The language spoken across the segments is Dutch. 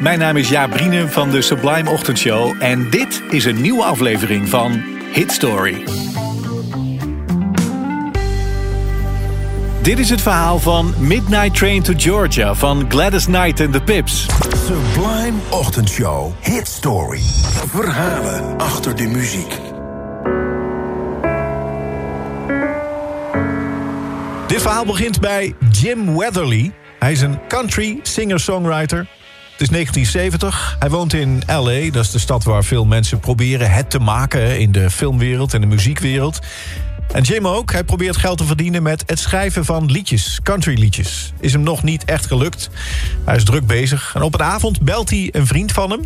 Mijn naam is Jaap Brienen van de Sublime Ochtendshow en dit is een nieuwe aflevering van Hit Story. Dit is het verhaal van Midnight Train to Georgia van Gladys Knight and the Pips. Sublime Ochtendshow. Hit Story. Verhalen achter de muziek. Dit verhaal begint bij Jim Weatherly. Hij is een country singer-songwriter. Het is 1970. Hij woont in L.A., dat is de stad waar veel mensen proberen het te maken... in de filmwereld en de muziekwereld. En Jim ook. Hij probeert geld te verdienen met het schrijven van liedjes, countryliedjes. Is hem nog niet echt gelukt. Hij is druk bezig. En op een avond belt hij een vriend van hem.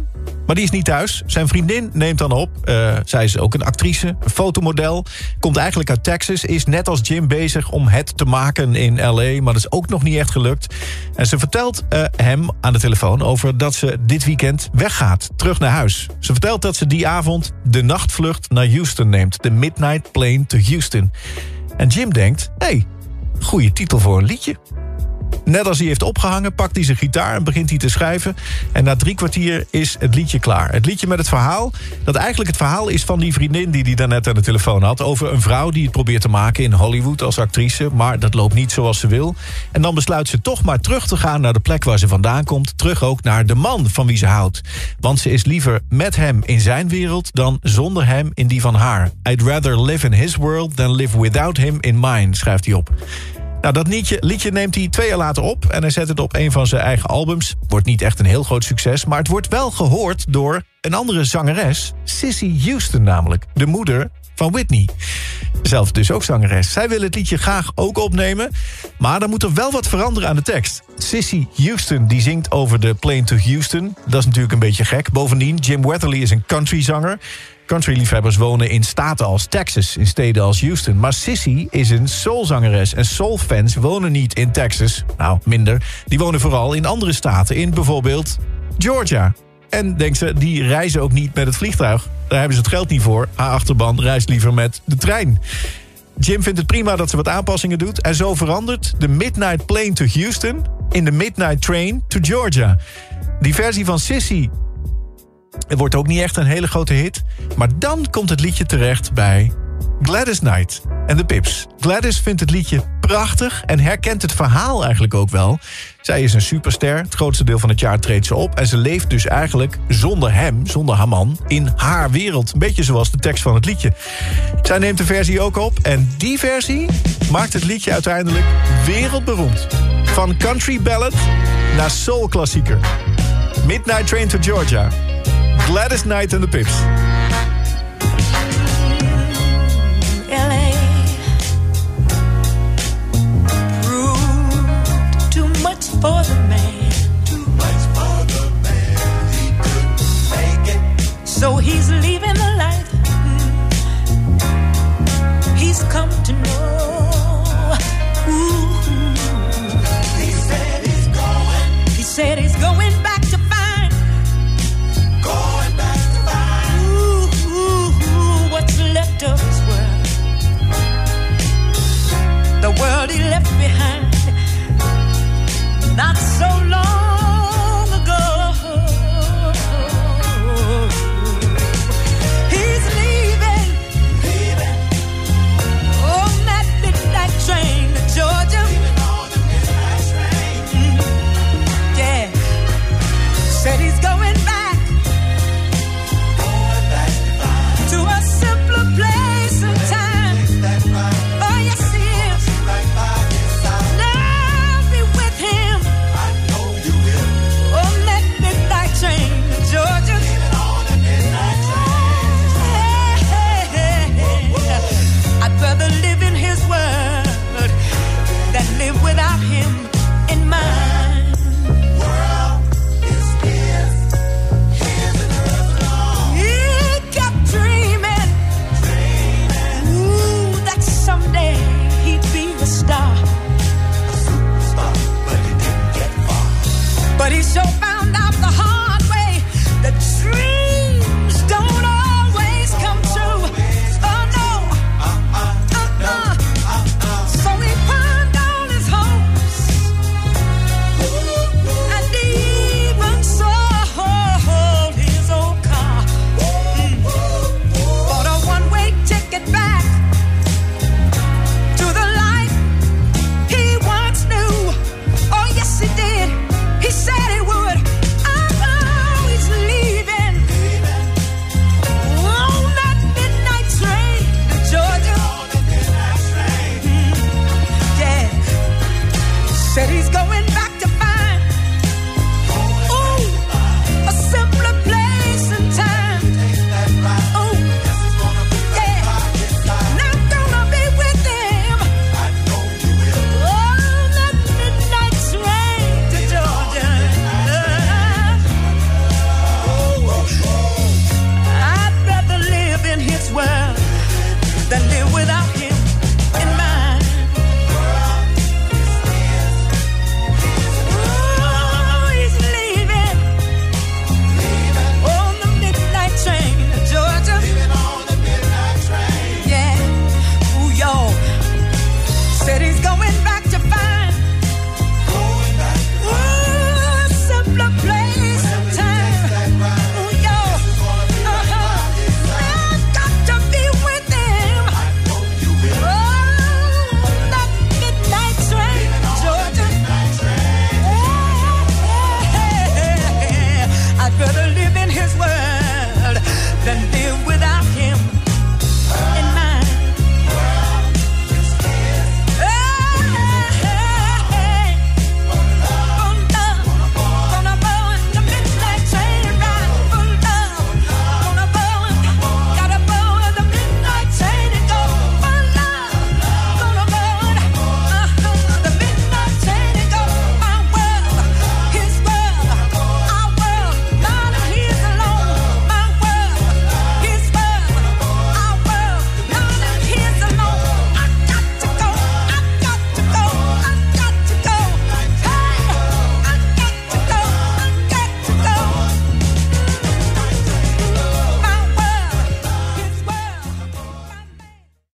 Maar die is niet thuis. Zijn vriendin neemt dan op. Uh, zij is ook een actrice, een fotomodel. Komt eigenlijk uit Texas. Is net als Jim bezig om het te maken in L.A. Maar dat is ook nog niet echt gelukt. En ze vertelt uh, hem aan de telefoon over dat ze dit weekend weggaat. Terug naar huis. Ze vertelt dat ze die avond de nachtvlucht naar Houston neemt. De Midnight Plane to Houston. En Jim denkt, hé, hey, goede titel voor een liedje. Net als hij heeft opgehangen, pakt hij zijn gitaar en begint hij te schrijven. En na drie kwartier is het liedje klaar. Het liedje met het verhaal, dat eigenlijk het verhaal is van die vriendin... die hij daarnet aan de telefoon had. Over een vrouw die het probeert te maken in Hollywood als actrice. Maar dat loopt niet zoals ze wil. En dan besluit ze toch maar terug te gaan naar de plek waar ze vandaan komt. Terug ook naar de man van wie ze houdt. Want ze is liever met hem in zijn wereld dan zonder hem in die van haar. I'd rather live in his world than live without him in mine, schrijft hij op. Nou, dat liedje, liedje neemt hij twee jaar later op en hij zet het op een van zijn eigen albums. Wordt niet echt een heel groot succes, maar het wordt wel gehoord door een andere zangeres, Sissy Houston namelijk, de moeder van Whitney. Zelf dus ook zangeres. Zij wil het liedje graag ook opnemen, maar dan moet er wel wat veranderen aan de tekst. Sissy Houston die zingt over de plane to Houston. Dat is natuurlijk een beetje gek. Bovendien, Jim Weatherly is een countryzanger. Countryliefhebbers wonen in staten als Texas, in steden als Houston. Maar Sissy is een soulzangeres en soulfans wonen niet in Texas. Nou, minder. Die wonen vooral in andere staten, in bijvoorbeeld Georgia. En denkt ze, die reizen ook niet met het vliegtuig. Daar hebben ze het geld niet voor. Haar achterban reist liever met de trein. Jim vindt het prima dat ze wat aanpassingen doet. En zo verandert de Midnight Plane to Houston... in de Midnight Train to Georgia. Die versie van Sissy het wordt ook niet echt een hele grote hit. Maar dan komt het liedje terecht bij Gladys Knight en de Pips. Gladys vindt het liedje prachtig en herkent het verhaal eigenlijk ook wel. Zij is een superster, het grootste deel van het jaar treedt ze op... en ze leeft dus eigenlijk zonder hem, zonder haar man, in haar wereld. Een beetje zoals de tekst van het liedje. Zij neemt de versie ook op en die versie maakt het liedje uiteindelijk wereldberoemd. Van country ballad naar soul klassieker. Midnight Train to Georgia. Gladys Knight and the Pips. LA proved too much for the man. him.